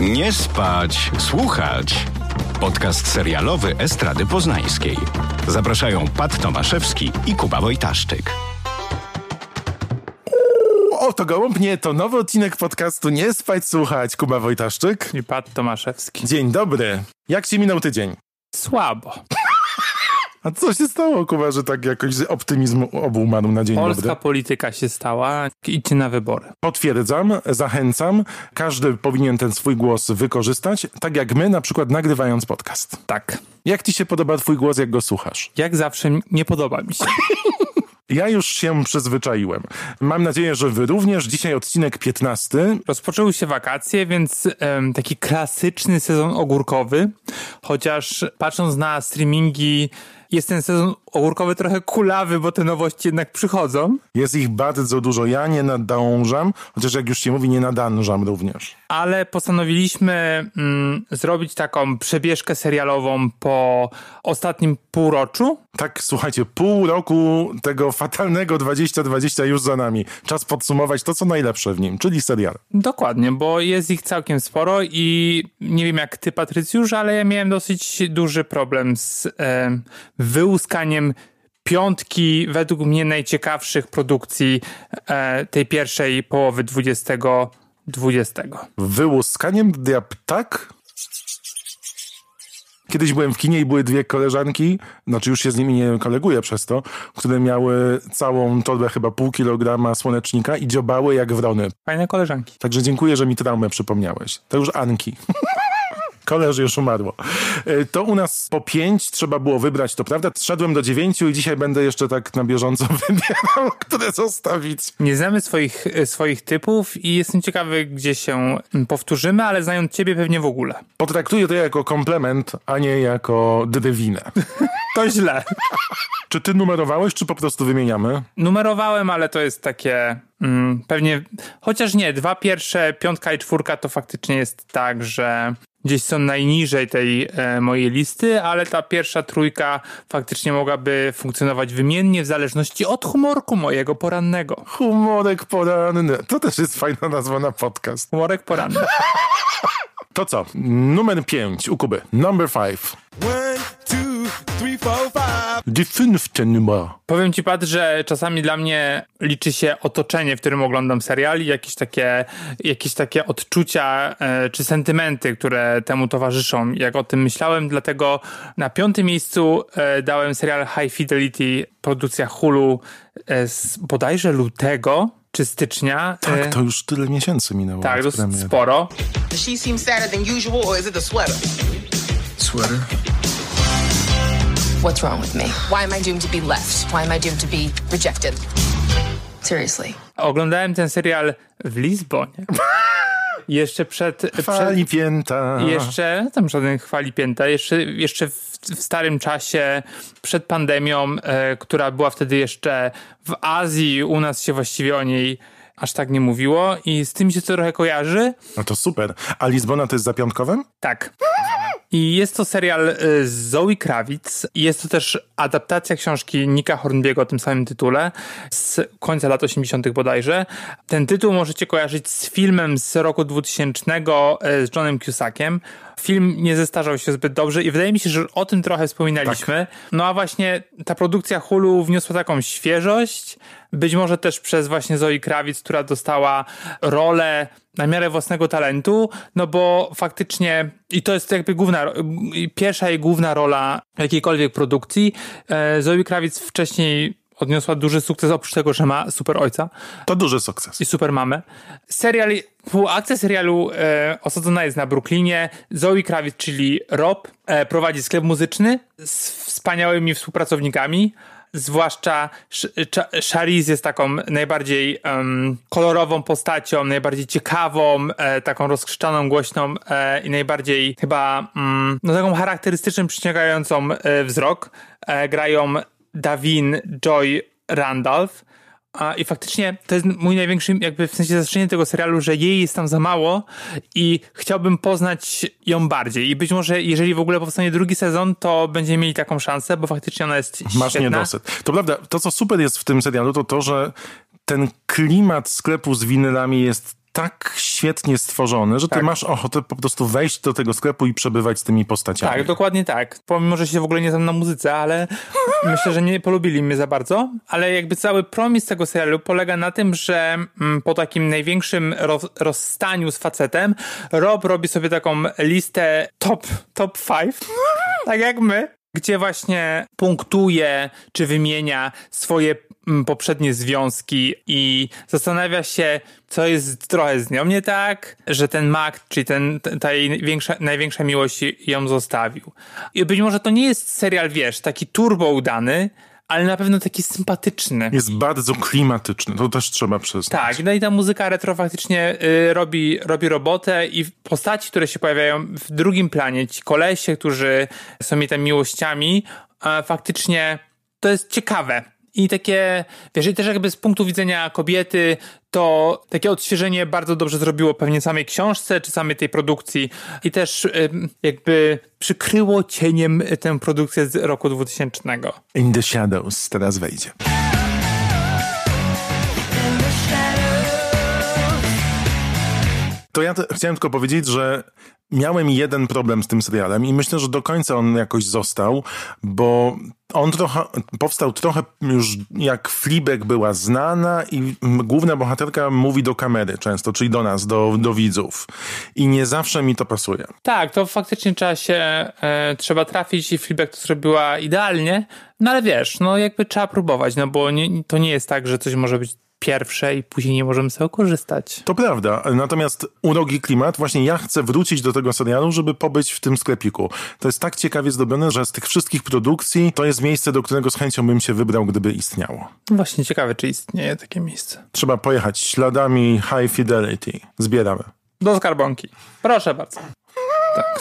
Nie spać, słuchać. Podcast serialowy Estrady Poznańskiej. Zapraszają Pat Tomaszewski i Kuba Wojtaszczyk. O, to gołąb? Nie, to nowy odcinek podcastu Nie spać, słuchać. Kuba Wojtaszczyk. I Pat Tomaszewski. Dzień dobry. Jak się minął tydzień? Słabo. A co się stało, Kuba, że tak jakoś z optymizmu obumarł na dzień Polska dobry? polityka się stała. Idźcie na wybory. Potwierdzam, zachęcam. Każdy powinien ten swój głos wykorzystać, tak jak my, na przykład nagrywając podcast. Tak. Jak ci się podoba twój głos, jak go słuchasz? Jak zawsze nie podoba mi się. Ja już się przyzwyczaiłem. Mam nadzieję, że wy również. Dzisiaj odcinek 15. Rozpoczęły się wakacje, więc em, taki klasyczny sezon ogórkowy. Chociaż patrząc na streamingi, jest ten sezon ogórkowy trochę kulawy, bo te nowości jednak przychodzą. Jest ich bardzo dużo. Ja nie nadążam, chociaż jak już się mówi, nie nadążam również. ale postanowiliśmy mm, zrobić taką przebieżkę serialową po ostatnim półroczu. Tak, słuchajcie, pół roku tego fatalnego 2020 już za nami. Czas podsumować to, co najlepsze w nim, czyli serial. Dokładnie, bo jest ich całkiem sporo i nie wiem jak ty, Patrycjusz, ale ja miałem dosyć duży problem z e, wyłuskaniem piątki według mnie najciekawszych produkcji e, tej pierwszej połowy 2020. Wyłuskaniem ja tak? Kiedyś byłem w kinie i były dwie koleżanki, znaczy już się z nimi nie koleguję przez to, które miały całą torbę chyba pół kilograma słonecznika i dziobały jak wrony. Fajne koleżanki. Także dziękuję, że mi traumę przypomniałeś. To już Anki. Koleży już umarło. E, To u nas po pięć trzeba było wybrać, to prawda? Szedłem do dziewięciu i dzisiaj będę jeszcze tak na bieżąco wybierał, które zostawić. Nie znamy swoich, e, swoich typów i jestem ciekawy, gdzie się powtórzymy, ale znając ciebie pewnie w ogóle. Potraktuję to jako komplement, a nie jako drewinę. To źle. Czy ty numerowałeś, czy po prostu wymieniamy? Numerowałem, ale to jest takie mm, pewnie, chociaż nie, dwa pierwsze, piątka i czwórka to faktycznie jest tak, że gdzieś są najniżej tej e, mojej listy, ale ta pierwsza trójka faktycznie mogłaby funkcjonować wymiennie w zależności od humorku mojego porannego. Humorek poranny. To też jest fajna nazwa na podcast. Humorek poranny. To co? Numer pięć u Kuby. Number five. One, two, three, four, five. Die fünfte Nummer. Powiem ci, Pat, że czasami dla mnie liczy się otoczenie, w którym oglądam seriali, jakieś takie, jakieś takie odczucia e, czy sentymenty, które temu towarzyszą, jak o tym myślałem. Dlatego na piątym miejscu e, dałem serial High Fidelity, produkcja Hulu e, z bodajże lutego czy stycznia. Tak, E, to już tyle miesięcy minęło. tak, dosyć sporo. Does she seem sadder than usual, or is it the sweater? Sweater. What's wrong with me? Why am I doomed to be left? Why am I doomed to be rejected? Seriously. Oglądałem ten serial w Lizbonie. Jeszcze przed, przed, Fali pięta. Jeszcze, no tam żaden chwali pięta, jeszcze, jeszcze w, w starym czasie, przed pandemią, e, która była wtedy jeszcze w Azji, u nas się właściwie o niej aż tak nie mówiło i z tym się to trochę kojarzy. No to super. A Lizbona to jest za piątkowym? Tak. I jest to serial e, z Zoe Kravitz. I Jest to też adaptacja książki Nika Hornbiego o tym samym tytule z końca lat 80. bodajże. Ten tytuł możecie kojarzyć z filmem z roku 2000 e, z Johnem Cusackiem. Film nie zestarzał się zbyt dobrze i wydaje mi się, że o tym trochę wspominaliśmy. No a właśnie ta produkcja Hulu wniosła taką świeżość. Być może też przez właśnie Zoe Kravitz, która dostała rolę na miarę własnego talentu, no bo faktycznie, i to jest jakby główna, pierwsza jej główna rola jakiejkolwiek produkcji. E, Zoe Kravitz wcześniej odniosła duży sukces, oprócz tego, że ma super ojca To duży sukces. i super mamę. Serial, akcja serialu e, osadzona jest na Brooklynie. Zoe Kravitz, czyli Rob, e, prowadzi sklep muzyczny z wspaniałymi współpracownikami. Zwłaszcza Sh- Ch- Sharice jest taką najbardziej em, kolorową postacią, najbardziej ciekawą, e, taką rozkrzyczaną, głośną e, i najbardziej chyba mm, no, taką charakterystycznym, przyciągającą e, wzrok. E, grają Davin Joy Randolph. A, I faktycznie to jest mój największy, jakby w sensie zastrzeżenie tego serialu, że jej jest tam za mało i chciałbym poznać ją bardziej. I być może, jeżeli w ogóle powstanie drugi sezon, to będziemy mieli taką szansę, bo faktycznie ona jest Masz świetna. niedosyt. To prawda, to co super jest w tym serialu, to to, że ten klimat sklepu z winylami jest tak świetnie stworzone, że ty Tak. masz ochotę po prostu wejść do tego sklepu i przebywać z tymi postaciami. Tak, dokładnie tak. Pomimo, że się w ogóle nie znam na muzyce, ale myślę, że nie polubili mnie za bardzo. Ale jakby cały promis tego serialu polega na tym, że mm, po takim największym roz, rozstaniu z facetem, Rob robi sobie taką listę top, top five, tak jak my, gdzie właśnie punktuje czy wymienia swoje poprzednie związki i zastanawia się, co jest trochę z nią nie tak, że ten Mac, czyli ten, ta jej największa, największa miłość ją zostawił. I być może to nie jest serial, wiesz, taki turbo udany, ale na pewno taki sympatyczny. Jest bardzo klimatyczny, to też trzeba przyznać. Tak, no i ta muzyka retro faktycznie y, robi, robi robotę i postaci, które się pojawiają w drugim planie, ci kolesie, którzy są jej tam miłościami, faktycznie to jest ciekawe. I takie, wiesz, i też jakby z punktu widzenia kobiety, to takie odświeżenie bardzo dobrze zrobiło pewnie samej książce, czy samej tej produkcji i też jakby przykryło cieniem tę produkcję z roku 2000. In the Shadows teraz wejdzie. To ja chciałem tylko powiedzieć, że miałem jeden problem z tym serialem i myślę, że do końca on jakoś został, bo on trochę, powstał trochę już jak Fleabag była znana i główna bohaterka mówi do kamery często, czyli do nas, do, do widzów. I nie zawsze mi to pasuje. Tak, to faktycznie trzeba się, e, trzeba trafić i Fleabag to zrobiła idealnie, no ale wiesz, no jakby trzeba próbować, no bo nie, to nie jest tak, że coś może być pierwsze i później nie możemy z tego korzystać. To prawda, natomiast urogi klimat, właśnie ja chcę wrócić do tego serialu, żeby pobyć w tym sklepiku. To jest tak ciekawie zdobione, że z tych wszystkich produkcji to jest miejsce, do którego z chęcią bym się wybrał, gdyby istniało. Właśnie ciekawe, czy istnieje takie miejsce. Trzeba pojechać śladami High Fidelity. Zbieramy. Do skarbonki. Proszę bardzo. Tak,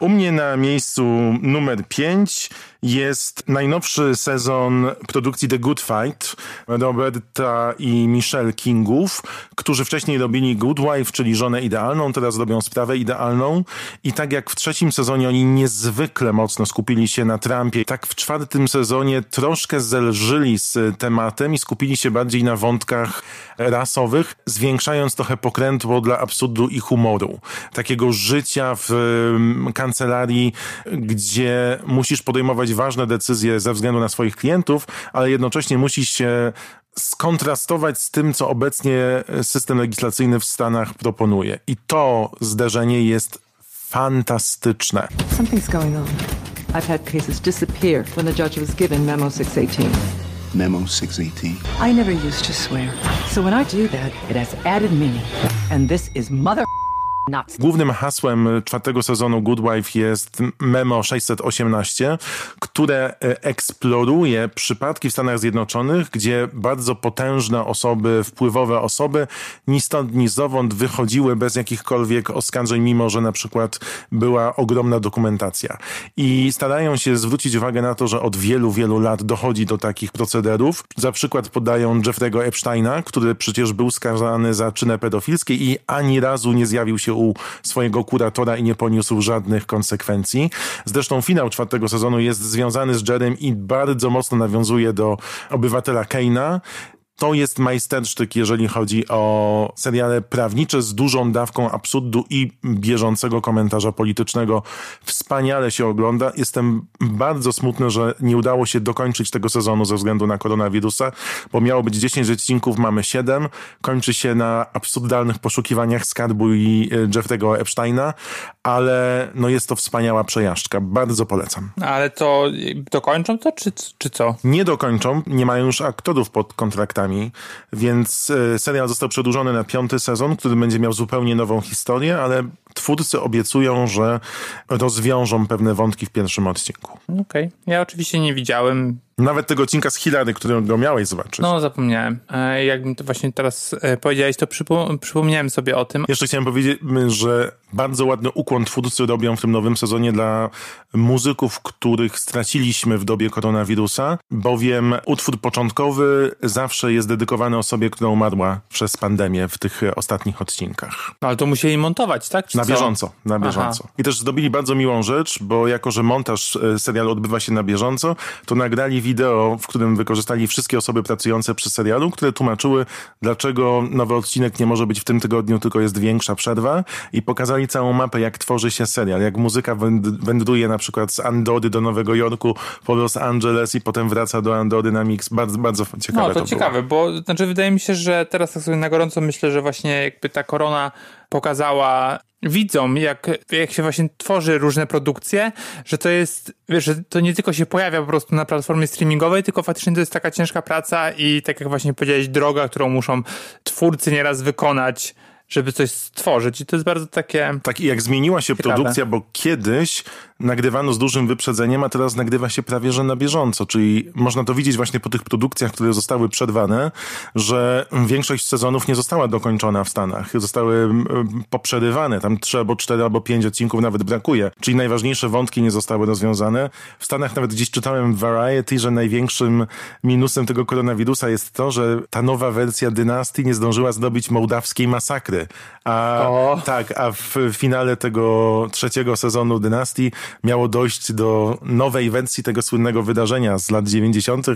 U mnie na miejscu numer 5 jest najnowszy sezon produkcji The Good Fight Roberta i Michelle Kingów, którzy wcześniej robili Good Wife, czyli żonę idealną, teraz robią sprawę idealną. I tak jak w trzecim sezonie oni niezwykle mocno skupili się na Trumpie, tak w czwartym sezonie troszkę zelżyli z tematem i skupili się bardziej na wątkach rasowych, zwiększając trochę pokrętło dla absurdu i humoru. Takiego życia w kancelarii, gdzie musisz podejmować ważne decyzje ze względu na swoich klientów, ale jednocześnie musisz się skontrastować z tym, co obecnie system legislacyjny w Stanach proponuje. I to zderzenie jest fantastyczne. Something's going on. I've had cases disappear when the judge was given Memo 618. Memo 618. I never used to swear. So when I do that, it has added meaning. And this is mother Głównym hasłem czwartego sezonu Good Wife jest Memo 618, które e, eksploruje przypadki w Stanach Zjednoczonych, gdzie bardzo potężne osoby, wpływowe osoby ni stąd, ni zowąd wychodziły bez jakichkolwiek oskarżeń, mimo że na przykład była ogromna dokumentacja. I starają się zwrócić uwagę na to, że od wielu, wielu lat dochodzi do takich procederów. Za przykład podają Jeffrey'ego Epsteina, który przecież był skazany za czynę pedofilskie i ani razu nie zjawił się u swojego kuratora i nie poniósł żadnych konsekwencji. Zresztą finał czwartego sezonu jest związany z Jerem i bardzo mocno nawiązuje do obywatela Keina. To jest majstersztyk, jeżeli chodzi o seriale prawnicze z dużą dawką absurdu i bieżącego komentarza politycznego. Wspaniale się ogląda. Jestem bardzo smutny, że nie udało się dokończyć tego sezonu ze względu na koronawirusa, bo miało być 10 odcinków, mamy 7. Kończy się na absurdalnych poszukiwaniach skarbu i e, Jeffrey'ego Epsteina, ale no jest to wspaniała przejażdżka. Bardzo polecam. Ale to dokończą to, czy, czy co? nie dokończą, nie mają już aktorów pod kontraktami, więc e, serial został przedłużony na piąty sezon, który będzie miał zupełnie nową historię, ale twórcy obiecują, że rozwiążą pewne wątki w pierwszym odcinku. Okej. Ja oczywiście nie widziałem. Nawet tego odcinka z Hillary, którego miałeś zobaczyć. No, zapomniałem. E, Jak mi to właśnie teraz e, powiedziałeś, to przypo- przypomniałem sobie o tym. Jeszcze chciałem powiedzieć, że bardzo ładny ukłon twórcy robią w tym nowym sezonie dla muzyków, których straciliśmy w dobie koronawirusa, bowiem utwór początkowy zawsze jest dedykowany osobie, która umarła przez pandemię w tych ostatnich odcinkach. No, ale to musieli montować, tak? Czy Na co? bieżąco, na Aha. bieżąco. I też zrobili bardzo miłą rzecz, bo jako, że montaż e, serialu odbywa się na bieżąco, to nagrali wideo, w którym wykorzystali wszystkie osoby pracujące przy serialu, które tłumaczyły, dlaczego nowy odcinek nie może być w tym tygodniu, tylko jest większa przerwa i pokazali całą mapę, jak tworzy się serial, jak muzyka węd- wędruje na przykład z Andody do Nowego Jorku, po Los Angeles i potem wraca do Andody na mix. Bardzo, bardzo ciekawe No, to, to ciekawe, bo znaczy wydaje mi się, że teraz tak sobie na gorąco myślę, że właśnie jakby ta korona pokazała widzom, jak, jak się właśnie tworzy różne produkcje, że to jest, wiesz, że to nie tylko się pojawia po prostu na platformie streamingowej, tylko faktycznie to jest taka ciężka praca i tak jak właśnie powiedziałeś, droga, którą muszą twórcy nieraz wykonać, żeby coś stworzyć. I to jest bardzo takie... Tak, i jak zmieniła się Ciekawe. produkcja, bo kiedyś nagrywano z dużym wyprzedzeniem, a teraz nagrywa się prawie że na bieżąco. Czyli można to widzieć właśnie po tych produkcjach, które zostały przerwane, że większość sezonów nie została dokończona w Stanach. Zostały poprzerywane. Tam trzy albo cztery albo pięć odcinków nawet brakuje. Czyli najważniejsze wątki nie zostały rozwiązane. W Stanach nawet gdzieś czytałem w Variety, że największym minusem tego koronawirusa jest to, że ta nowa wersja dynastii nie zdążyła zdobyć mołdawskiej masakry. A O. tak, a w finale tego trzeciego sezonu Dynastii miało dojść do nowej wersji tego słynnego wydarzenia z lat 90.,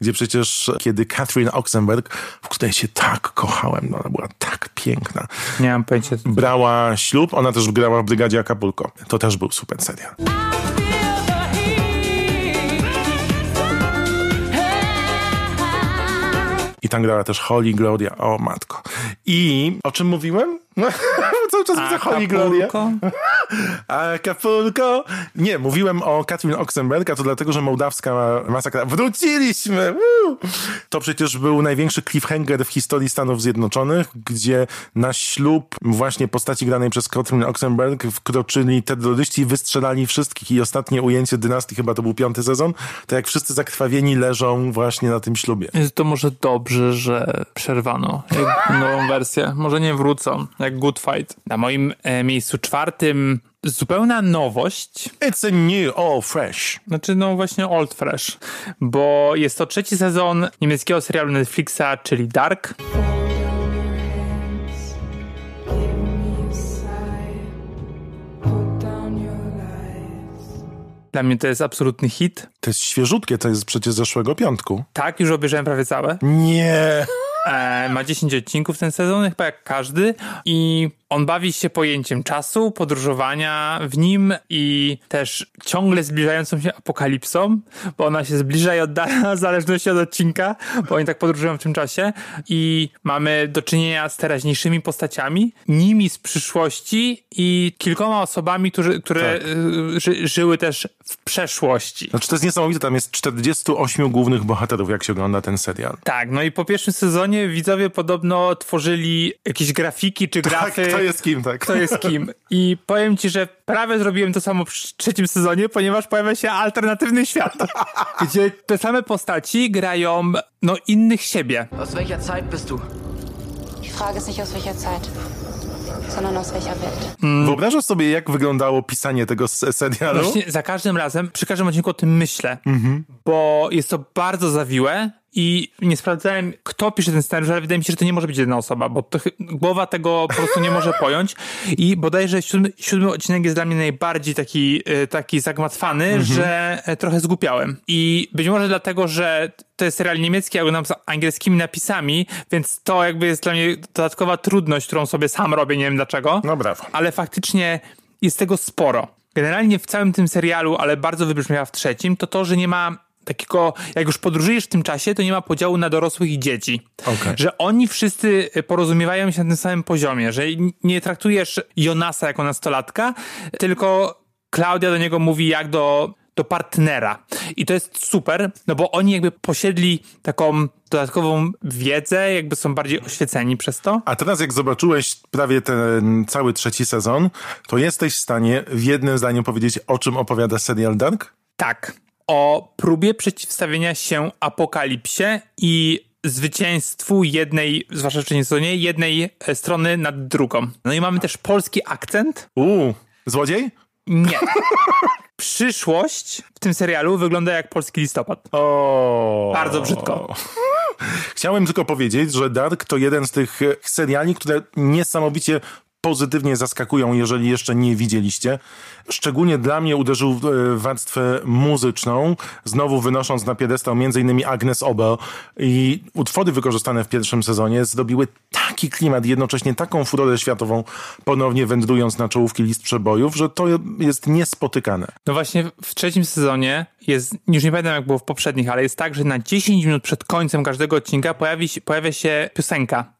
gdzie przecież kiedy Catherine Oxenberg, w której się tak kochałem, no ona była tak piękna, Nie mam pojęcia. brała ślub, ona też grała w Brygadzie Acapulco. To też był super serial. I tam grała też Holly Gloria. O matko. I o czym mówiłem? Cały czas widzę Holly Gloria. Acapulco? Nie, mówiłem o Katrin Oxenberg, a to dlatego, że mołdawska masakra. Wróciliśmy! Woo! To przecież był największy cliffhanger w historii Stanów Zjednoczonych, gdzie na ślub właśnie postaci granej przez Katrin Oxenberg wkroczyli terroryści i wystrzelali wszystkich. I ostatnie ujęcie dynastii, chyba to był piąty sezon, to jak wszyscy zakrwawieni leżą właśnie na tym ślubie. To może dobrze, że przerwano nową wersję. Może nie wrócą, jak Good Fight. Na moim e, miejscu czwartym zupełna nowość, It's a new, all fresh. znaczy no właśnie Old Fresh, bo jest to trzeci sezon niemieckiego serialu Netflixa, czyli Dark. Dla mnie to jest absolutny hit. To jest świeżutkie, to jest przecież zeszłego piątku. Tak, już obejrzałem prawie całe. Nie. E, ma 10 odcinków ten sezon, chyba jak każdy. I on bawi się pojęciem czasu, podróżowania w nim i też ciągle zbliżającą się apokalipsą, bo ona się zbliża i oddala w zależności od odcinka, bo oni tak podróżują w tym czasie. I mamy do czynienia z teraźniejszymi postaciami, nimi z przyszłości i kilkoma osobami, którzy, które Tak. y, ży, żyły też w przeszłości. Znaczy to jest niesamowite, tam jest 48 głównych bohaterów, jak się ogląda ten serial. Tak, no i po pierwszym sezonie widzowie podobno tworzyli jakieś grafiki czy grafy. Tak, kto jest kim, tak. Kto jest kim. I powiem ci, że prawie zrobiłem to samo przy trzecim sezonie, ponieważ pojawia się alternatywny świat, gdzie te same postaci grają no innych siebie. Aus welcher Zeit bist du? Die Frage ist nicht aus welcher Zeit, sondern aus welcher Welt. Wyobrażasz sobie, jak wyglądało pisanie tego serialu? Właśnie za każdym razem, przy każdym odcinku o tym myślę, bo jest to bardzo zawiłe i nie sprawdzałem, kto pisze ten scenariusz, ale wydaje mi się, że to nie może być jedna osoba, bo to, głowa tego po prostu nie może pojąć i bodajże siódmy, siódmy odcinek jest dla mnie najbardziej taki, e, taki zagmatwany, że e, trochę zgupiałem. I być może dlatego, że to jest serial niemiecki, ja z angielskimi napisami, więc to jakby jest dla mnie dodatkowa trudność, którą sobie sam robię, nie wiem dlaczego No brawo. ale faktycznie jest tego sporo. Generalnie w całym tym serialu, ale bardzo wybrzmiała w trzecim, to to, że nie ma takiego, jak już podróżujesz w tym czasie, to nie ma podziału na dorosłych i dzieci. Okej. Że oni wszyscy porozumiewają się na tym samym poziomie, że nie traktujesz Jonasa jako nastolatka, tylko Klaudia do niego mówi jak do, do partnera. I to jest super, no bo oni jakby posiedli taką dodatkową wiedzę, jakby są bardziej oświeceni przez to. A teraz jak zobaczyłeś prawie ten cały trzeci sezon, to jesteś w stanie w jednym zdaniu powiedzieć, o czym opowiada serial Dark? Tak. O próbie przeciwstawienia się apokalipsie i zwycięstwu jednej, zwłaszcza w trzecim sezonie, jednej e, strony nad drugą. No i mamy też polski akcent. Uuu, złodziej? Nie. Przyszłość w tym serialu wygląda jak polski listopad. O. Bardzo brzydko. Chciałem tylko powiedzieć, że Dark to jeden z tych e, seriali, które niesamowicie pozytywnie zaskakują, jeżeli jeszcze nie widzieliście. Szczególnie dla mnie uderzył w warstwę muzyczną, znowu wynosząc na piedestał m.in. Agnes Obel i utwory wykorzystane w pierwszym sezonie zrobiły taki klimat, jednocześnie taką furorę światową, ponownie wędrując na czołówki list przebojów, że to jest niespotykane. No właśnie w trzecim sezonie jest, już nie pamiętam jak było w poprzednich, ale jest tak, że na 10 minut przed końcem każdego odcinka pojawi pojawia się piosenka.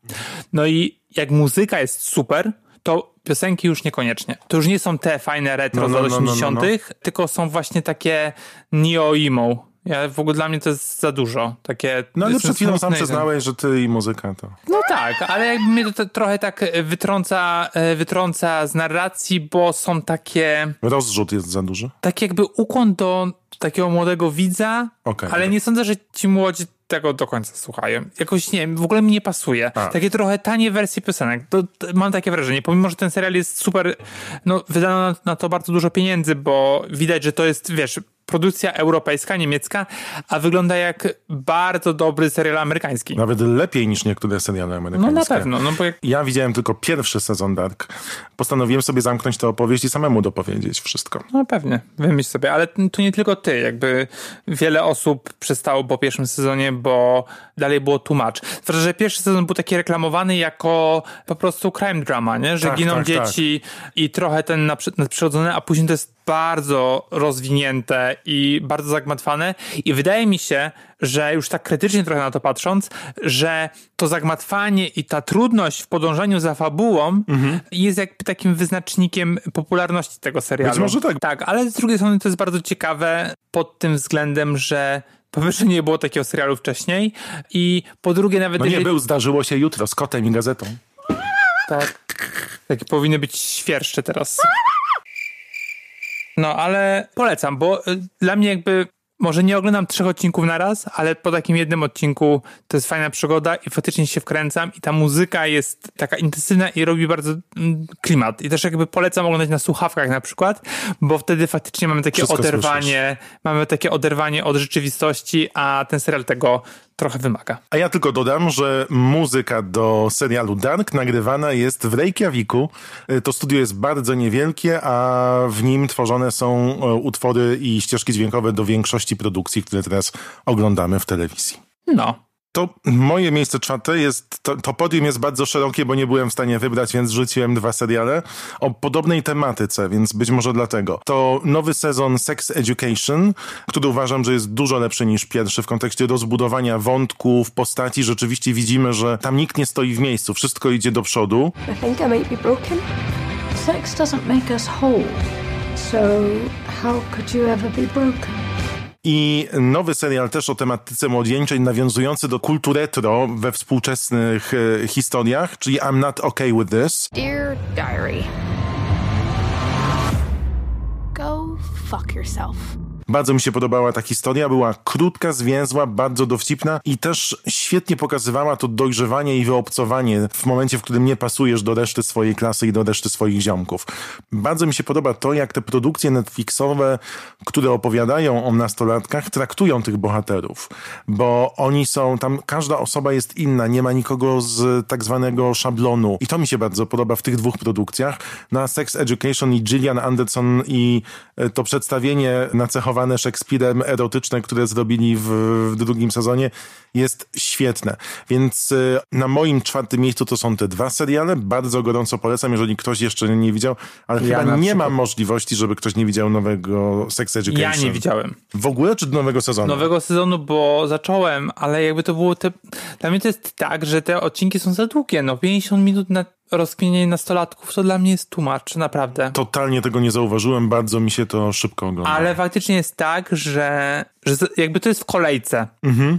No i jak muzyka jest super, to piosenki już niekoniecznie. To już nie są te fajne retro No, no, z lat no, no, no, 80., no. tylko są właśnie takie neo-emo. Ja, w ogóle dla mnie to jest za dużo. Takie, No ale przed chwilą sam przyznałeś, że ty i muzyka to... No tak, ale jakby mnie to, trochę tak e, wytrąca, e, wytrąca z narracji, bo są takie, Rozrzut jest za duży. tak jakby ukłon do takiego młodego widza, Okej. ale nie sądzę, że ci młodzi tego do końca słuchają. Jakoś nie wiem, w ogóle mi nie pasuje. A. Takie trochę tanie wersje piosenek. To, to mam takie wrażenie, pomimo, że ten serial jest super, no wydano na, na to bardzo dużo pieniędzy, bo widać, że to jest, wiesz, produkcja europejska, niemiecka, a wygląda jak bardzo dobry serial amerykański. Nawet lepiej niż niektóre seriale amerykańskie. No na pewno, no bo jak Ja widziałem tylko pierwszy sezon Dark. Postanowiłem sobie zamknąć tę opowieść i samemu dopowiedzieć wszystko. No pewnie, wymyśl sobie, ale to nie tylko ty, jakby wiele osób przestało po pierwszym sezonie, bo dalej było tłumacz. Zwłaszcza, że pierwszy sezon był taki reklamowany jako po prostu crime drama, nie? Że Tak, giną tak, dzieci i trochę ten nadprzyrodzony, a później to jest bardzo rozwinięte i bardzo zagmatwane i wydaje mi się, że już tak krytycznie trochę na to patrząc, że to zagmatwanie i ta trudność w podążaniu za fabułą jest jakby takim wyznacznikiem popularności tego serialu. Być może tak. Tak, ale z drugiej strony to jest bardzo ciekawe pod tym względem, że po pierwsze nie było takiego serialu wcześniej i po drugie nawet No nie jeżeli... był, zdarzyło się jutro z kotem i gazetą. Tak. Takie powinny być świerszcze teraz. No, ale polecam, bo y, dla mnie jakby może nie oglądam trzech odcinków na raz, ale po takim jednym odcinku to jest fajna przygoda i faktycznie się wkręcam i ta muzyka jest taka intensywna i robi bardzo mm, klimat. I też jakby polecam oglądać na słuchawkach na przykład, bo wtedy faktycznie mamy takie Wszystko oderwanie, mamy takie oderwanie od rzeczywistości, a ten serial tego trochę wymaga. A ja tylko dodam, że muzyka do serialu Dark nagrywana jest w Reykjaviku. Y, To studio jest bardzo niewielkie, a w nim tworzone są e, utwory i ścieżki dźwiękowe do większości produkcji, które teraz oglądamy w telewizji. No. To moje miejsce czwarte jest, to, to podium jest bardzo szerokie, bo nie byłem w stanie wybrać, więc rzuciłem dwa seriale o podobnej tematyce, więc być może dlatego. To nowy sezon Sex Education, który uważam, że jest dużo lepszy niż pierwszy w kontekście rozbudowania wątków, postaci. Rzeczywiście widzimy, że tam nikt nie stoi w miejscu, wszystko idzie do przodu. Broken. Sex doesn't make us whole. So, how could you ever be broken? I nowy serial też o tematyce młodzieńczej, nawiązujący do kultu retro we współczesnych e, historiach, czyli I'm Not Okay With This. Dear diary, go fuck yourself. Bardzo mi się podobała ta historia, była krótka, zwięzła, bardzo dowcipna i też świetnie pokazywała to dojrzewanie i wyobcowanie w momencie, w którym nie pasujesz do reszty swojej klasy i do reszty swoich ziomków. Bardzo mi się podoba to, jak te produkcje Netflixowe, które opowiadają o nastolatkach, traktują tych bohaterów, bo oni są, tam każda osoba jest inna, nie ma nikogo z tak zwanego szablonu i to mi się bardzo podoba w tych dwóch produkcjach. Na Sex Education i Gillian Anderson i e, to przedstawienie nacechowane Szekspirem erotyczne, które zrobili w, w drugim sezonie jest świetne. Więc e, na moim czwartym miejscu to są te dwa seriale. Bardzo gorąco polecam, jeżeli ktoś jeszcze nie widział, ale Ja chyba nie ma przykład. możliwości, żeby ktoś nie widział nowego Sex Education. Ja nie widziałem. W ogóle, czy do nowego sezonu? nowego sezonu, bo zacząłem, ale jakby to było te... Dla mnie to jest tak, że te odcinki są za długie, no 50 minut na rozkminienie nastolatków to dla mnie jest tłumacz, naprawdę. Totalnie tego nie zauważyłem, bardzo mi się to szybko ogląda. Ale faktycznie jest tak, że, że jakby to jest w kolejce.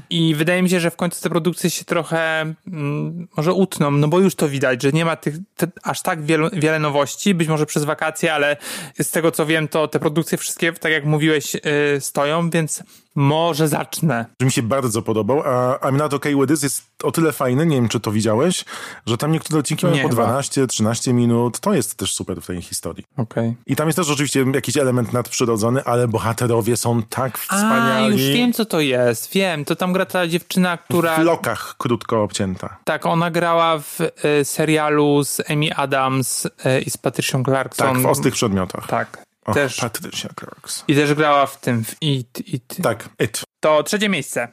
I wydaje mi się, że w końcu te produkcje się trochę mm, może utną, no bo już to widać, że nie ma tych te, aż tak wielu, wiele nowości, być może przez wakacje, ale z tego co wiem, to te produkcje wszystkie, tak jak mówiłeś, yy, stoją, więc może zacznę. że mi się bardzo podobał, a I'm Not Okay With This jest o tyle fajny, nie wiem czy to widziałeś, że tam niektóre odcinki mają Nie, po chyba. 12-13 minut, to jest też super w tej historii. Okej. I tam jest też oczywiście jakiś element nadprzyrodzony, ale bohaterowie są tak wspaniali. Seriali. już wiem, co to jest. Wiem, to tam gra ta dziewczyna, która... W lokach krótko obcięta. Tak, ona grała w e, serialu z Amy Adams e, i z Patricią Clarkson. Tak, w ostrych przedmiotach. Tak. Och, Też. Patricia Clarks. I też grała w tym, w It. It. Tak, It. To trzecie miejsce.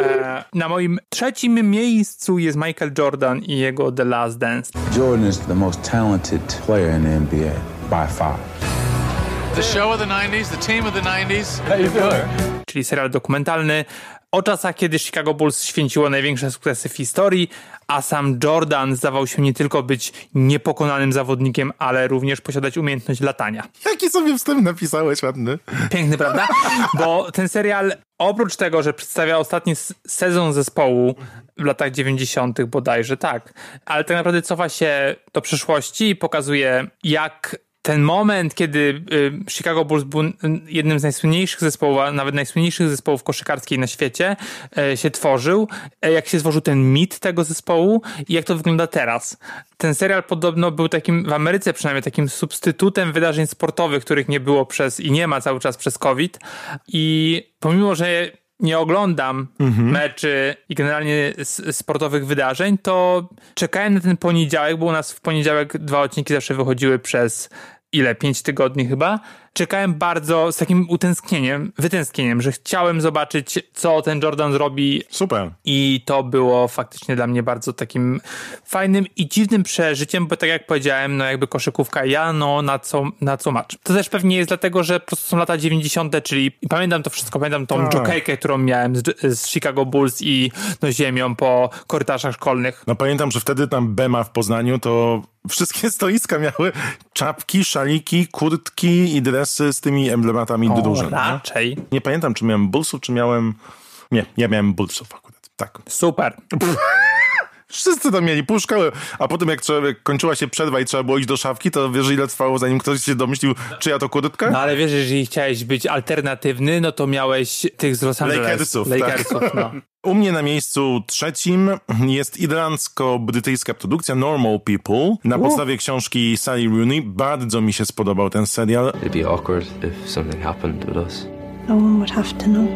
E, na moim trzecim miejscu jest Michael Jordan i jego The Last Dance. Jordan is the most talented player in the NBA by far. The show of the 90s, the team of the 90s. Czyli serial dokumentalny o czasach, kiedy Chicago Bulls święciło największe sukcesy w historii, a sam Jordan zdawał się nie tylko być niepokonanym zawodnikiem, ale również posiadać umiejętność latania. Jaki sobie wstęp napisałeś, ładny. Piękny, prawda? Bo ten serial, oprócz tego, że przedstawia ostatni sezon zespołu w latach 90., bodajże tak, ale tak naprawdę cofa się do przyszłości i pokazuje, jak ten moment, kiedy y, Chicago Bulls był jednym z najsłynniejszych zespołów, a nawet najsłynniejszych zespołów koszykarskich na świecie, y, się tworzył, y, jak się stworzył ten mit tego zespołu i jak to wygląda teraz. Ten serial podobno był takim, w Ameryce przynajmniej, takim substytutem wydarzeń sportowych, których nie było przez i nie ma cały czas przez COVID. I pomimo, że nie oglądam meczy i generalnie sportowych wydarzeń, to czekałem na ten poniedziałek, bo u nas w poniedziałek dwa odcinki zawsze wychodziły przez ile? Pięć tygodni chyba. Czekałem bardzo z takim utęsknieniem, wytęsknieniem, że chciałem zobaczyć, co ten Jordan zrobi Super. i to było faktycznie dla mnie bardzo takim fajnym i dziwnym przeżyciem, bo tak jak powiedziałem, no jakby koszykówka, ja no na co, na co macz. To też pewnie jest dlatego, że po prostu są lata 90., czyli pamiętam to wszystko, pamiętam tą Tak. jockeykę, którą miałem z, z Chicago Bulls i no ziemią po korytarzach szkolnych. No pamiętam, że wtedy tam Bema w Poznaniu to wszystkie stoiska miały czapki, szaliki, kurtki i z tymi emblematami O, drużyn. nie? raczej. Nie pamiętam, czy miałem Bullsów, czy miałem... Nie, ja miałem Bullsów akurat. Tak. Super. Wszyscy tam mieli szkoły, a potem jak, trzeba, jak kończyła się przerwa i trzeba było iść do szafki, to wiesz ile trwało zanim ktoś się domyślił, czyja to kurtka? No ale wiesz, że jeżeli chciałeś być alternatywny, no to miałeś tych z Los Angeles. Lakersów, Lakersów tak. no. U mnie na miejscu trzecim jest irlandzko-brytyjska produkcja Normal People na podstawie książki Sally Rooney. Bardzo mi się spodobał ten serial. It'd be awkward if something happened with us. No one would have to know.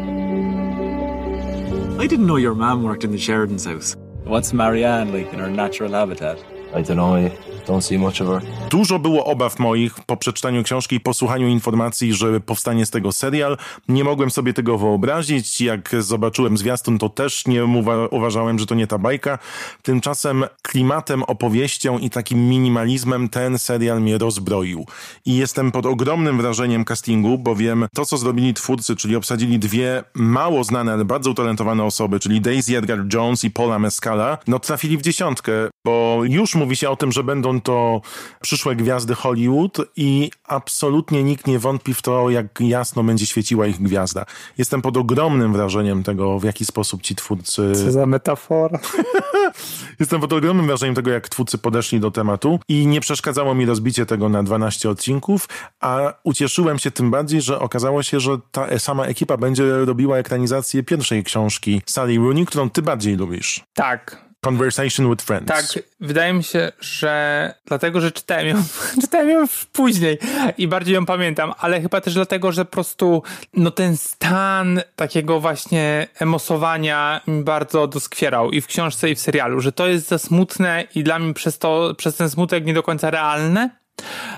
I didn't know your mom worked in the Sheridan's house. What's Marianne like in her natural habitat? I don't know, I don't see much of her. Dużo było obaw moich po przeczytaniu książki i posłuchaniu informacji, że powstanie z tego serial. Nie mogłem sobie tego wyobrazić. Jak zobaczyłem zwiastun, to też nie uwa- uważałem, że to nie ta bajka. Tymczasem klimatem, opowieścią i takim minimalizmem ten serial mnie rozbroił. I jestem pod ogromnym wrażeniem castingu, bowiem to, co zrobili twórcy, czyli obsadzili dwie mało znane, ale bardzo utalentowane osoby, czyli Daisy Edgar Jones i Paula Mescala, no trafili w dziesiątkę, bo już mówi się o tym, że będą to przyszłe gwiazdy Hollywood i absolutnie nikt nie wątpi w to, jak jasno będzie świeciła ich gwiazda. Jestem pod ogromnym wrażeniem tego, w jaki sposób ci twórcy... Co za metafora. Jestem pod ogromnym wrażeniem tego, jak twórcy podeszli do tematu i nie przeszkadzało mi rozbicie tego na 12 odcinków, a ucieszyłem się tym bardziej, że okazało się, że ta sama ekipa będzie robiła ekranizację pierwszej książki Sally Rooney, którą ty bardziej lubisz. Tak, Conversation with Friends. Tak, wydaje mi się, że dlatego, że czytałem ją, czytałem ją później i bardziej ją pamiętam, ale chyba też dlatego, że po prostu no ten stan takiego właśnie emosowania mi bardzo doskwierał i w książce i w serialu, że to jest za smutne i dla mnie przez to, przez ten smutek nie do końca realne,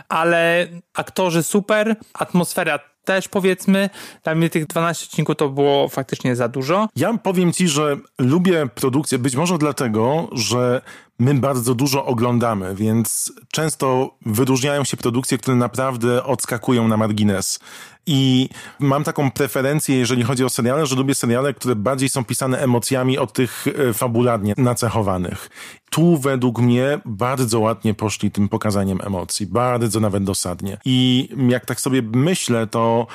ale aktorzy super, atmosfera też powiedzmy, dla mnie tych 12 odcinków to było faktycznie za dużo. Ja powiem ci, że lubię produkcję, być może dlatego, że my bardzo dużo oglądamy, więc często wyróżniają się produkcje, które naprawdę odskakują na margines. I mam taką preferencję, jeżeli chodzi o seriale, że lubię seriale, które bardziej są pisane emocjami od tych e, fabularnie nacechowanych. Tu według mnie bardzo ładnie poszli tym pokazaniem emocji, bardzo nawet dosadnie. I jak tak sobie myślę, to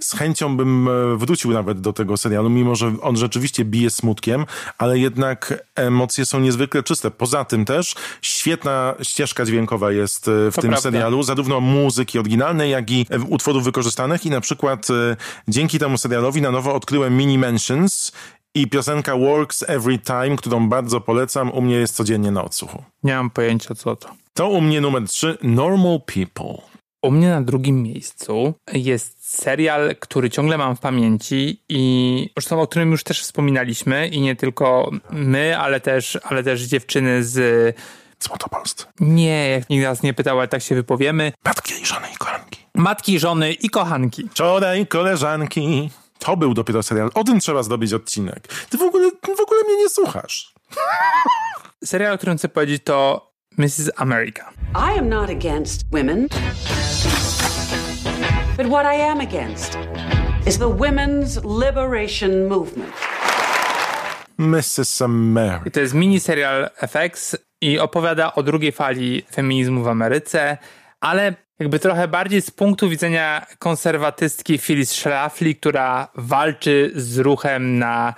z chęcią bym e, wrócił nawet do tego serialu, mimo że on rzeczywiście bije smutkiem, ale jednak emocje są niezwykle czyste. Poza tym też świetna ścieżka dźwiękowa jest e, w To tym prawda. serialu, zarówno muzyki oryginalnej, jak i e, utworów wykorzystanych i na przykład dzięki temu serialowi na nowo odkryłem Mini Mentions i piosenka Works Every Time, którą bardzo polecam, u mnie jest codziennie na odsłuchu. Nie mam pojęcia co to. To u mnie numer 3, Normal People. U mnie na drugim miejscu jest serial, który ciągle mam w pamięci i zresztą o którym już też wspominaliśmy i nie tylko my, ale też, ale też dziewczyny z Złotopolscy. Nie, jak nikt nas nie pytał, ale tak się wypowiemy. Matki i żony i kochanki. Matki, żony i kochanki. Wczoraj koleżanki. To był dopiero serial. O tym trzeba zdobyć odcinek. Ty w ogóle, w ogóle mnie nie słuchasz. Serial, o którym chcę powiedzieć to Mrs. America. I am not against women. But what I am against is the women's liberation movement. Mrs. America. I to jest miniserial FX i opowiada o drugiej fali feminizmu w Ameryce, ale jakby trochę bardziej z punktu widzenia konserwatystki Phyllis Schlafly, która walczy z ruchem na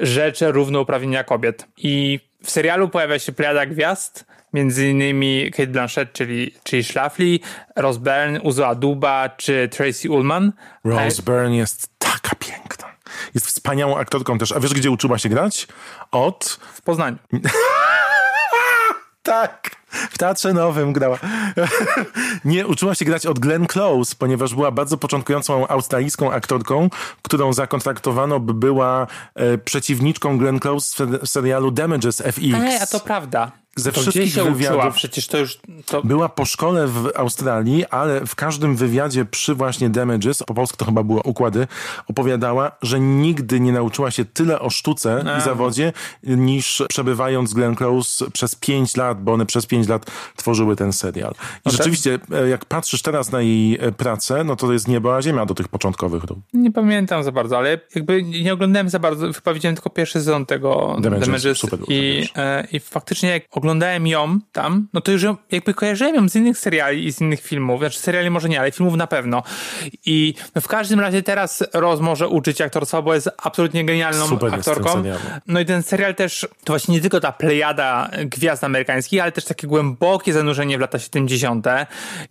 rzecz równouprawnienia kobiet. I w serialu pojawia się plejada gwiazd, między innymi Kate Blanchett, czyli, czyli Schlafly, Rose Byrne, Uzo Aduba czy Tracy Ullman. Rose Byrne jest taka piękna. Jest wspaniałą aktorką też. A wiesz, gdzie uczyła się grać? Od... W Poznaniu. tak. W Teatrze Nowym grała. Nie, uczyła się grać od Glenn Close, ponieważ była bardzo początkującą australijską aktorką, którą zakontraktowano, by była e, przeciwniczką Glenn Close w serialu Damages FX. Ej, a to prawda. Ze wszystkich się wywiadów. Uczyła? Przecież to już. To... Była po szkole w Australii, ale w każdym wywiadzie przy właśnie Damages, po polsku to chyba było układy, opowiadała, że nigdy nie nauczyła się tyle o sztuce A. i zawodzie, niż przebywając z Glenn Close przez pięć lat, bo one przez pięć lat tworzyły ten serial. I No tak. rzeczywiście, e, jak patrzysz teraz na jej e, pracę, no to jest niebo a ziemia do tych początkowych ról. Nie pamiętam za bardzo, ale jakby nie oglądałem za bardzo. Chyba widziałem tylko pierwszy sezon tego Damages, Damages, super i, e, i faktycznie jak oglądałem ją tam, no to już ją, jakby kojarzyłem ją z innych seriali i z innych filmów. Znaczy seriali może nie, ale filmów na pewno. I w każdym razie teraz Roz może uczyć aktorstwa, bo jest absolutnie genialną Super aktorką. No i ten serial też, to właśnie nie tylko ta plejada gwiazd amerykańskich, ale też takie głębokie zanurzenie w lata 70.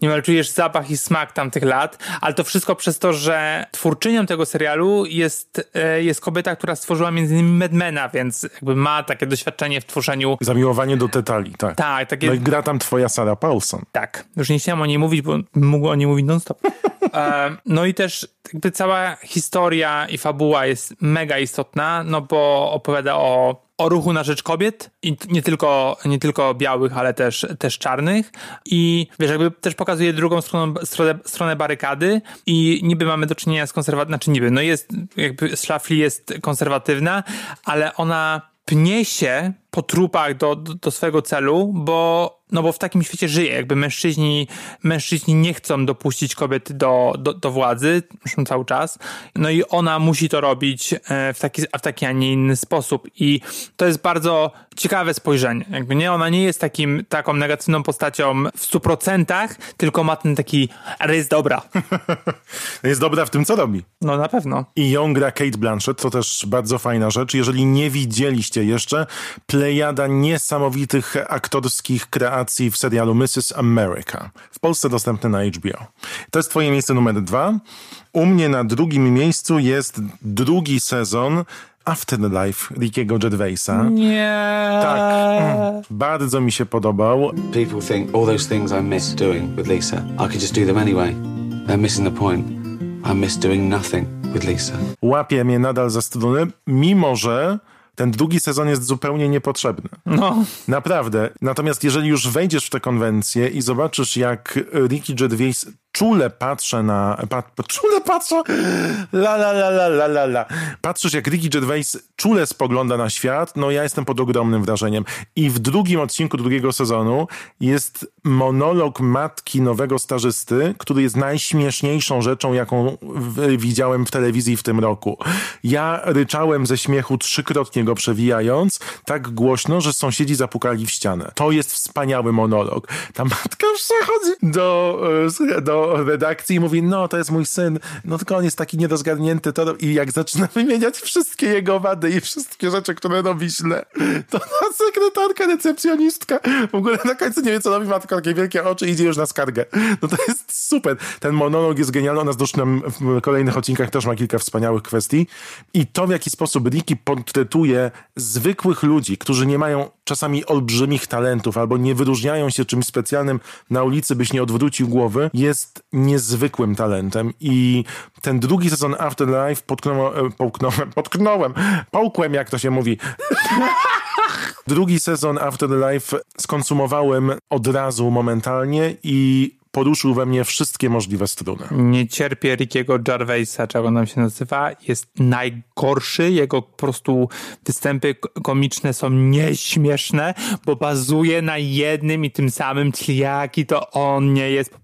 Niemal czujesz zapach i smak tamtych lat, ale to wszystko przez to, że twórczynią tego serialu jest, e, jest kobieta, która stworzyła między innymi Madmana, więc jakby ma takie doświadczenie w tworzeniu Zamiłowanie do detali, tak. tak, takie No i gra tam twoja Sarah Paulson. tak. Już nie chciałem o niej mówić, bo mógł o niej mówić non-stop. E, no i też jakby cała historia i fabuła jest mega istotna, no bo opowiada o, o ruchu na rzecz kobiet i nie tylko, nie tylko białych, ale też, też czarnych i wiesz, jakby też pokazuje drugą stronę, stronę, stronę barykady i niby mamy do czynienia z konserwatywną, znaczy niby, no jest, jakby Schlafly jest konserwatywna, ale ona pnie się po trupach do, do, do swojego celu, bo, no bo w takim świecie żyje. Jakby mężczyźni, mężczyźni nie chcą dopuścić kobiet do, do, do władzy, zresztą cały czas. No i ona musi to robić e, w taki, w taki, a nie inny sposób. I to jest bardzo ciekawe spojrzenie. Jakby nie, ona nie jest takim, taką negatywną postacią w stu procentach, tylko ma ten taki, ale jest dobra. Jest dobra w tym, co robi. No na pewno. I ją gra Kate Blanchett, to też bardzo fajna rzecz. Jeżeli nie widzieliście jeszcze, plejada niesamowitych aktorskich kreacji w serialu Mrs. America. W Polsce dostępny na HBO. To jest twoje miejsce numer dwa. U mnie na drugim miejscu jest drugi sezon Afterlife Rickiego Gervaisa. Nie. Tak. Mm. Bardzo mi się podobał. People think all those things I miss doing with Lisa, I could just do them anyway. They're missing the point. I miss doing nothing with Lisa. Łapie mnie nadal za struny, mimo że ten drugi sezon jest zupełnie niepotrzebny. No. Naprawdę. Natomiast jeżeli już wejdziesz w tę konwencję i zobaczysz, jak Ricky Gervais czule patrzę na... Czule patrzę... La, la, la, la, la, la, la. Patrzysz, jak Ricky Gervais czule spogląda na świat, no ja jestem pod ogromnym wrażeniem. I w drugim odcinku drugiego sezonu jest monolog matki nowego stażysty, który jest najśmieszniejszą rzeczą, jaką w, widziałem w telewizji w tym roku. Ja ryczałem ze śmiechu trzykrotnie go przewijając, tak głośno, że sąsiedzi zapukali w ścianę. To jest wspaniały monolog. Ta matka przechodzi do, e, redakcji i mówi, no to jest mój syn, no tylko on jest taki niedozgarnięty to i jak zaczyna wymieniać wszystkie jego wady i wszystkie rzeczy, które robi źle, to ta sekretarka, recepcjonistka w ogóle na końcu nie wie, co robi, ma tylko takie wielkie oczy i idzie już na skargę. No to jest super. Ten monolog jest genialny, ona zresztą w kolejnych odcinkach też ma kilka wspaniałych kwestii i to, w jaki sposób Ricky portretuje zwykłych ludzi, którzy nie mają czasami olbrzymich talentów albo nie wyróżniają się czymś specjalnym na ulicy, byś nie odwrócił głowy, jest niezwykłym talentem i ten drugi sezon Afterlife potknąłem, połknąłem, potknąłem, połkłem, jak to się mówi. Drugi sezon Afterlife skonsumowałem od razu momentalnie i poruszył we mnie wszystkie możliwe struny. Nie cierpię Rickiego Gervaisa, czego nam się nazywa. Jest najgorszy. Jego po prostu występy komiczne są nieśmieszne, bo bazuje na jednym i tym samym, czyli jaki to on nie jest.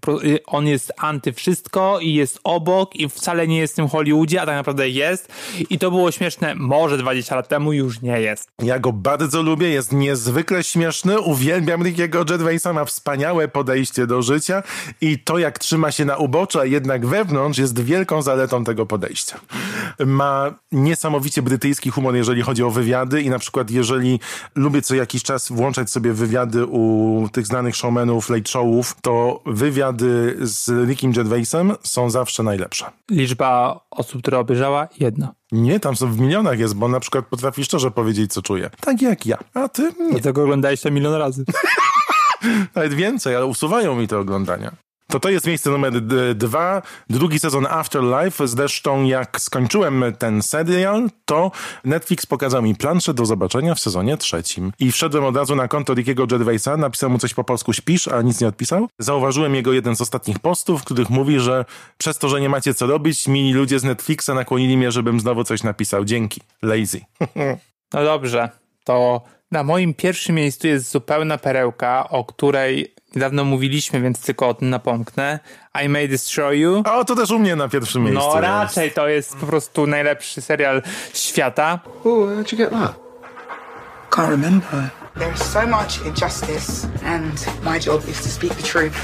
On jest anty wszystko i jest obok i wcale nie jest w tym Hollywoodzie, a tak naprawdę jest. I to było śmieszne może 20 lat temu, już nie jest. Ja go bardzo lubię, jest niezwykle śmieszny. Uwielbiam Rickiego Gervaisa, ma wspaniałe podejście do życia i to, jak trzyma się na uboczu, a jednak wewnątrz, jest wielką zaletą tego podejścia. Ma niesamowicie brytyjski humor, jeżeli chodzi o wywiady i na przykład jeżeli lubię co jakiś czas włączać sobie wywiady u tych znanych showmenów, late showów, to wywiady z Rickiem Gervaisem są zawsze najlepsze. Liczba osób, które obejrzała? Jedna. Nie, tam są w milionach jest, bo na przykład potrafi szczerze powiedzieć, co czuje. Tak jak ja. A ty? Nie. Dlatego oglądałeś to milion razy. Nawet więcej, ale usuwają mi te oglądania. To to jest miejsce numer dwa, drugi sezon Afterlife. Zresztą jak skończyłem ten serial, to Netflix pokazał mi planszę do zobaczenia w sezonie trzecim. I wszedłem od razu na konto Rickiego Gervaisa, napisał mu coś po polsku śpisz, a nic nie odpisał. Zauważyłem jego jeden z ostatnich postów, w których mówi, że przez to, że nie macie co robić, mili ludzie z Netflixa nakłonili mnie, żebym znowu coś napisał. Dzięki. Lazy. No dobrze, to na moim pierwszym miejscu jest zupełna perełka, o której niedawno mówiliśmy, więc tylko o tym napomknę. I May Destroy You. O, to też u mnie na pierwszym miejscu. No raczej jest. to jest po prostu najlepszy serial świata. Oh, how'd you get that? Can't remember. There's so much injustice and my job is to speak the truth.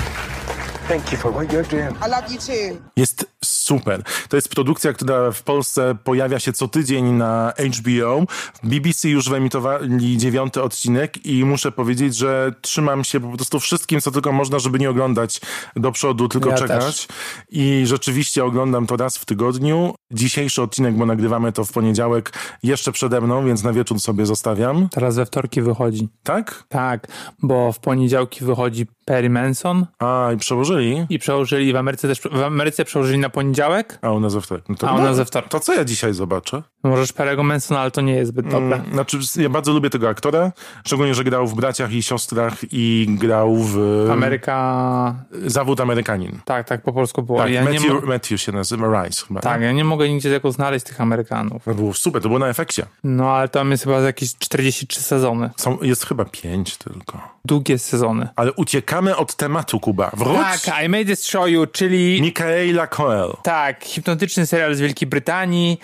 Thank you for what you're doing. I love you too. Jest super. To jest produkcja, która w Polsce pojawia się co tydzień na HBO. BBC już wyemitowali dziewiąty odcinek i muszę powiedzieć, że trzymam się po prostu wszystkim, co tylko można, żeby nie oglądać do przodu, tylko ja czekać. Też. I rzeczywiście oglądam to raz w tygodniu. Dzisiejszy odcinek, bo nagrywamy to w poniedziałek, jeszcze przede mną, więc na wieczór sobie zostawiam. Teraz we wtorki wychodzi. Tak? Tak, bo w poniedziałki wychodzi Perry Manson. A, i przełożyli? I przełożyli w Ameryce też, w Ameryce przełożyli na poniedziałek. A u nas we wtorek. No to, A u nas we wtorek. To co ja dzisiaj zobaczę? Możesz Perego Mansona, ale to nie jest zbyt dobre. Mm, znaczy, ja bardzo lubię tego aktora, szczególnie, że grał w Braciach i Siostrach i grał w... Ameryka... Zawód Amerykanin. Tak, tak, po polsku było. Tak, ja Matthew, nie mo... Matthew się nazywa, Rice chyba. Tak, ja nie mogę nigdzie tego znaleźć, tych Amerykanów. To było super, to było na efekcie. No, ale tam jest chyba jakieś 43 sezony. Są, jest chyba 5 tylko. Długie sezony. Ale uciekamy od tematu, Kuba. Wróć! Tak, I May Destroy You, czyli... Michaela Coel. Tak, hipnotyczny serial z Wielkiej Brytanii.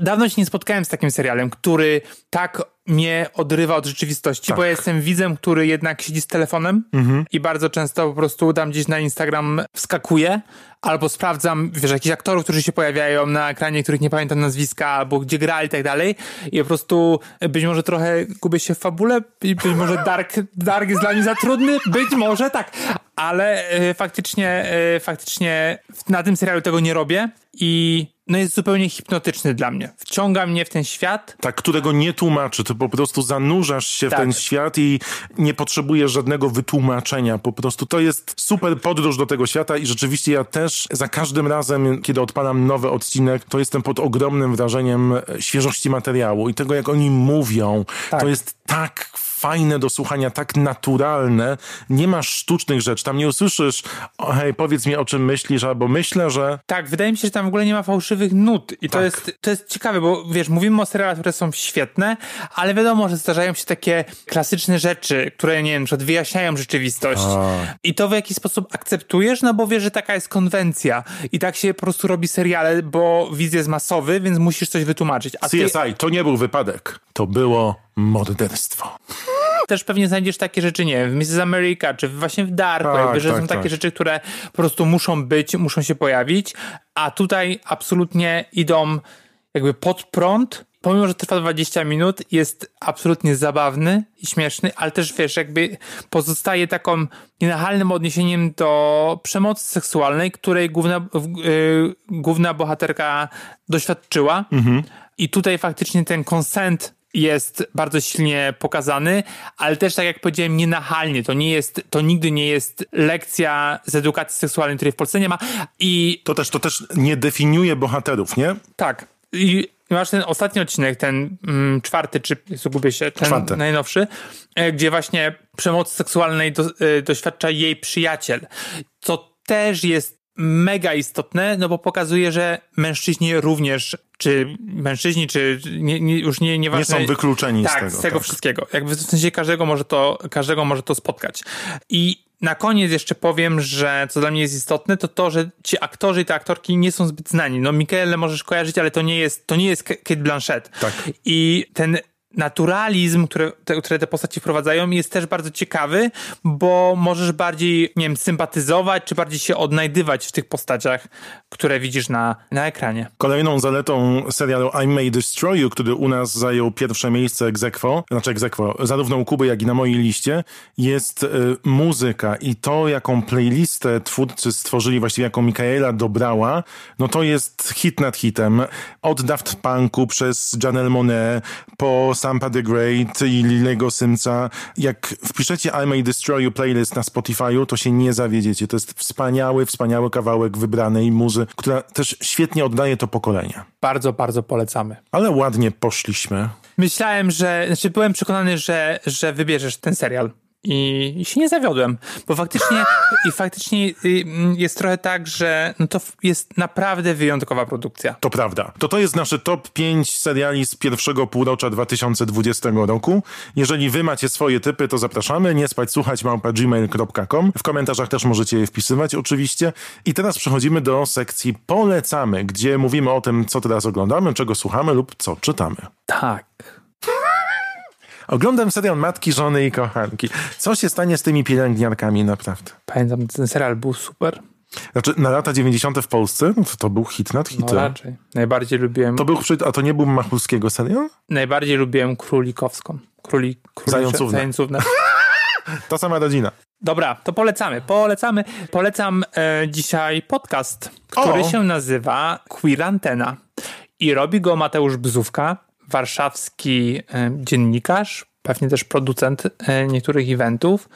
Dawno się nie spotkałem z takim serialem, który tak mnie odrywa od rzeczywistości, tak. bo ja jestem widzem, który jednak siedzi z telefonem mhm. i bardzo często po prostu tam gdzieś na Instagram wskakuje, albo sprawdzam, wiesz, jakichś aktorów, którzy się pojawiają na ekranie, których nie pamiętam nazwiska, albo gdzie grali i tak dalej i po prostu być może trochę gubię się w fabule, być może Dark, Dark jest dla mnie za trudny, być może tak, ale e, faktycznie, e, faktycznie na tym serialu tego nie robię i no jest zupełnie hipnotyczny dla mnie. Wciąga mnie w ten świat. Tak, którego nie tłumaczy. Ty po prostu zanurzasz się tak. w ten świat i nie potrzebujesz żadnego wytłumaczenia. Po prostu to jest super podróż do tego świata i rzeczywiście ja też za każdym razem, kiedy odpalam nowy odcinek, to jestem pod ogromnym wrażeniem świeżości materiału i tego, jak oni mówią. Tak. To jest tak fajne do słuchania, tak naturalne. Nie masz sztucznych rzeczy. Tam nie usłyszysz, hej, powiedz mi o czym myślisz, albo myślę, że... Tak, wydaje mi się, że tam w ogóle nie ma fałszywych nut. I tak. to, jest, to jest ciekawe, bo wiesz, mówimy o serialach, które są świetne, ale wiadomo, że zdarzają się takie klasyczne rzeczy, które, nie wiem, że wyjaśniają rzeczywistość. A. I to w jakiś sposób akceptujesz, no bo wiesz, że taka jest konwencja. I tak się po prostu robi seriale, bo widz jest masowy, więc musisz coś wytłumaczyć. A CSI, ty... to nie był wypadek. To było morderstwo. Też pewnie znajdziesz takie rzeczy, nie w Mrs. America, czy właśnie w Dark, tak, jakby, że tak, są takie tak. rzeczy, które po prostu muszą być, muszą się pojawić, a tutaj absolutnie idą jakby pod prąd, pomimo, że trwa 20 minut, jest absolutnie zabawny i śmieszny, ale też wiesz, jakby pozostaje taką nienachalnym odniesieniem do przemocy seksualnej, której główna, yy, główna bohaterka doświadczyła. Mhm. I tutaj faktycznie ten konsent jest bardzo silnie pokazany, ale też tak jak powiedziałem, nienachalnie. To nie jest, to nigdy nie jest lekcja z edukacji seksualnej, której w Polsce nie ma i... To też, to też nie definiuje bohaterów, nie? Tak. I masz ten ostatni odcinek, ten mm, czwarty, czy zgubię się, ten Czwarty. najnowszy, e, gdzie właśnie przemocy seksualnej do, e, doświadcza jej przyjaciel. Co też jest mega istotne, no bo pokazuje, że mężczyźni również, czy mężczyźni, czy nie, nie, już nie, nieważne. Nie są wykluczeni z tak, tego, z tego tak. wszystkiego. Jakby w sensie każdego może to, każdego może to spotkać. I na koniec jeszcze powiem, że co dla mnie jest istotne, to to, że ci aktorzy i te aktorki nie są zbyt znani. No Michaele możesz kojarzyć, ale to nie jest, to nie jest Kate Blanchett. Tak. I ten naturalizm, które te, które te postaci wprowadzają, jest też bardzo ciekawy, bo możesz bardziej, nie wiem, sympatyzować, czy bardziej się odnajdywać w tych postaciach, które widzisz na, na ekranie. Kolejną zaletą serialu I May Destroy You, który u nas zajął pierwsze miejsce aequo, znaczy aequo, zarówno u Kuby, jak i na mojej liście, jest y, muzyka i to, jaką playlistę twórcy stworzyli, właściwie jaką Michaela dobrała, no to jest hit nad hitem. Od Daft Punku przez Janelle Monet po Sampa the Great i Lilego Simca. Jak wpiszecie I May Destroy You playlist na Spotify'u, to się nie zawiedziecie. To jest wspaniały, wspaniały kawałek wybranej muzy, która też świetnie oddaje to pokolenie. Bardzo, bardzo polecamy. Ale ładnie poszliśmy. Myślałem, że, znaczy byłem przekonany, że, że wybierzesz ten serial. I, I się nie zawiodłem, bo faktycznie, i faktycznie y, mm, jest trochę tak, że no to jest naprawdę wyjątkowa produkcja. To prawda. To to jest nasze top 5 seriali z pierwszego półrocza 2020 roku. Jeżeli wy macie swoje typy, to zapraszamy. Nie spać słuchać małpa gmail.com. W komentarzach też możecie je wpisywać oczywiście. I teraz przechodzimy do sekcji polecamy, gdzie mówimy o tym, co teraz oglądamy, czego słuchamy lub co czytamy. Tak. Oglądam serial Matki, Żony i Kochanki. Co się stanie z tymi pielęgniarkami naprawdę? Pamiętam, ten serial był super. Znaczy, na lata 90. w Polsce no to, to był hit nad No hitem. raczej. Najbardziej lubiłem, to był, a to nie był Machulskiego serial? najbardziej lubiłem Królikowską. Króli, królicze- Zającówna. Zającówna. Ta sama rodzina. Dobra, to polecamy, polecamy. Polecam e, dzisiaj podcast, który O! się nazywa Queer Antena i robi go Mateusz Bzówka, warszawski e, dziennikarz, pewnie też producent e, niektórych eventów.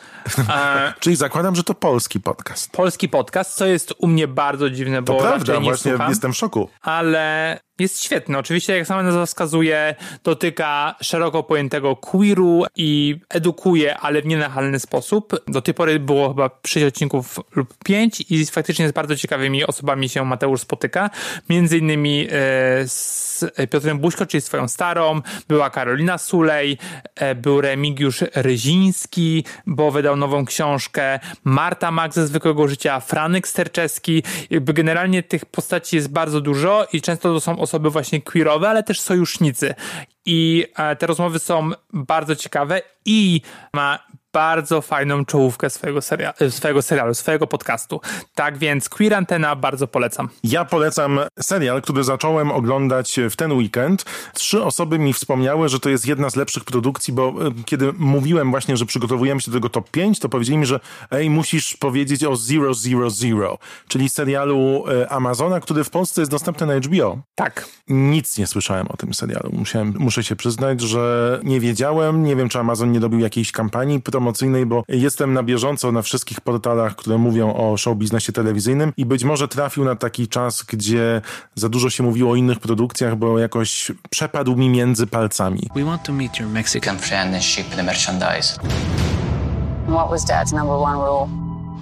Czyli zakładam, że to polski podcast. polski podcast, co jest u mnie bardzo dziwne, To bo prawda, nie właśnie słucham jestem w szoku. ale jest świetny. Oczywiście, jak sama nazwa wskazuje, dotyka szeroko pojętego queeru i edukuje, ale w nienachalny sposób. Do tej pory było chyba 6 odcinków lub 5 i faktycznie z bardzo ciekawymi osobami się Mateusz spotyka. Między innymi e, z Piotrem Buźko, czyli swoją starą, była Karolina Sulej, e, był Remigiusz Ryziński, bo wydał nową książkę, Marta Mak ze zwykłego życia, Franek Sterczewski. Jakby generalnie tych postaci jest bardzo dużo i często to są osoby właśnie queerowe, ale też sojusznicy. I e, te rozmowy są bardzo ciekawe i ma bardzo fajną czołówkę swojego, seria- e, swojego serialu, swojego podcastu. Tak więc Queer Antena bardzo polecam. Ja polecam serial, który zacząłem oglądać w ten weekend. Trzy osoby mi wspomniały, że to jest jedna z lepszych produkcji, bo e, kiedy mówiłem właśnie, że przygotowujemy się do tego top 5, to powiedzieli mi, że ej, musisz powiedzieć o Zero Zero Zero, czyli serialu e, Amazona, który w Polsce jest dostępny na HBO. Tak. Nic nie słyszałem o tym serialu. Musiałem, muszę się przyznać, że nie wiedziałem. Nie wiem, czy Amazon nie robił jakiejś kampanii promocyjnej, bo jestem na bieżąco na wszystkich portalach, które mówią o show biznesie telewizyjnym i być może trafił na taki czas, gdzie za dużo się mówiło o innych produkcjach, bo jakoś przepadł mi między palcami. We want to meet your Mexican friend and ship the merchandise. What was Dad's number one rule?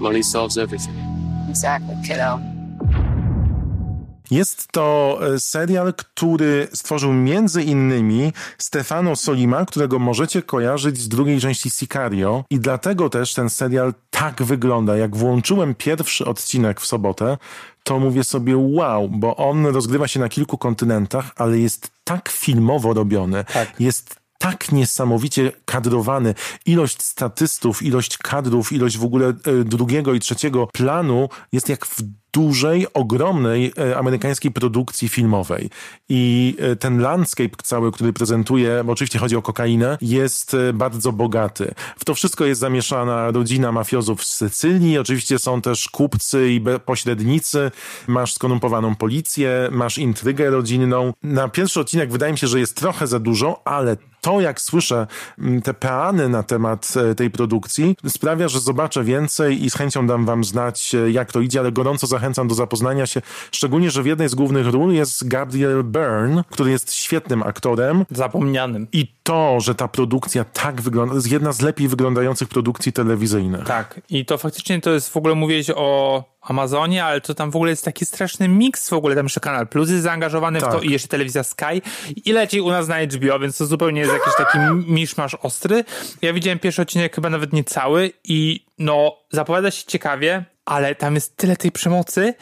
Money solves everything. Exactly, kiddo. Jest to e, serial, który stworzył między innymi Stefano Solima, którego możecie kojarzyć z drugiej części Sicario i dlatego też ten serial tak wygląda. Jak włączyłem pierwszy odcinek w sobotę, to mówię sobie wow, bo on rozgrywa się na kilku kontynentach, ale jest tak filmowo robiony, jest tak niesamowicie kadrowany. Ilość statystów, ilość kadrów, ilość w ogóle e, drugiego i trzeciego planu jest jak w dużej, ogromnej e, amerykańskiej produkcji filmowej. I e, ten landscape cały, który prezentuje, bo oczywiście chodzi o kokainę, jest e, bardzo bogaty. W to wszystko jest zamieszana rodzina mafiozów z Sycylii, oczywiście są też kupcy i pośrednicy, masz skorumpowaną policję, masz intrygę rodzinną. Na pierwszy odcinek wydaje mi się, że jest trochę za dużo, ale to, jak słyszę mm, te peany na temat tej produkcji, sprawia, że zobaczę więcej i z chęcią dam wam znać, jak to idzie, ale gorąco zachęcam do zapoznania się, szczególnie, że w jednej z głównych ról jest Gabriel Byrne, który jest świetnym aktorem. Zapomnianym. I to, że ta produkcja tak wygląda, jest jedna z lepiej wyglądających produkcji telewizyjnych. Tak. I to faktycznie to jest w ogóle mówić o Amazonie, ale to tam w ogóle jest taki straszny miks w ogóle, tam jeszcze Kanal Plus jest zaangażowany tak. w to tak. i jeszcze telewizja Sky i leci u nas na HBO, więc to zupełnie jest jakiś taki miszmasz ostry. Ja widziałem pierwszy odcinek, chyba nawet nie cały i no, zapowiada się ciekawie, ale tam jest tyle tej przemocy.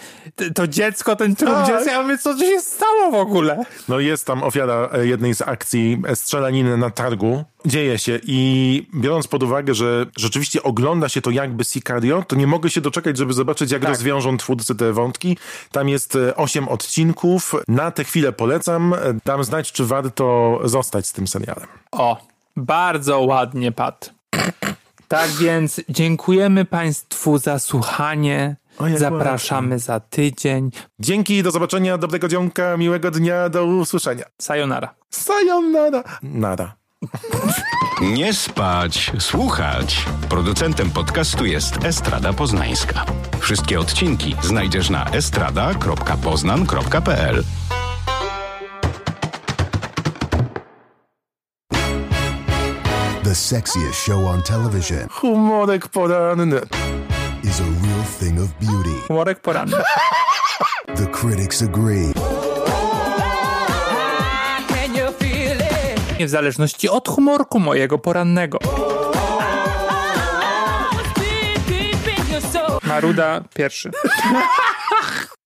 To dziecko, ten trup tak. dziecka, ja mówię, co się stało w ogóle? No jest tam ofiara e, jednej z akcji e, strzelaniny na targu. Dzieje się i biorąc pod uwagę, że rzeczywiście ogląda się to jakby Sicario, to nie mogę się doczekać, żeby zobaczyć, jak tak. rozwiążą twórcy te wątki. Tam jest e, osiem odcinków. Na tę chwilę polecam. Dam znać, czy warto zostać z tym serialem. O, bardzo ładnie, Pat. Tak więc dziękujemy Państwu za słuchanie. Zapraszamy za tydzień. Dzięki, do zobaczenia, dobrego dzionka, miłego dnia, do usłyszenia. Sayonara. Sayonara. Nara. Nie spać, słuchać. Producentem podcastu jest Estrada Poznańska. Wszystkie odcinki znajdziesz na estrada.poznan.pl. The sexiest show on television. Humorek poranny. Is a real thing of beauty. Humorek poranny. the critics agree. W zależności od humorku mojego porannego. Maruda pierwszy.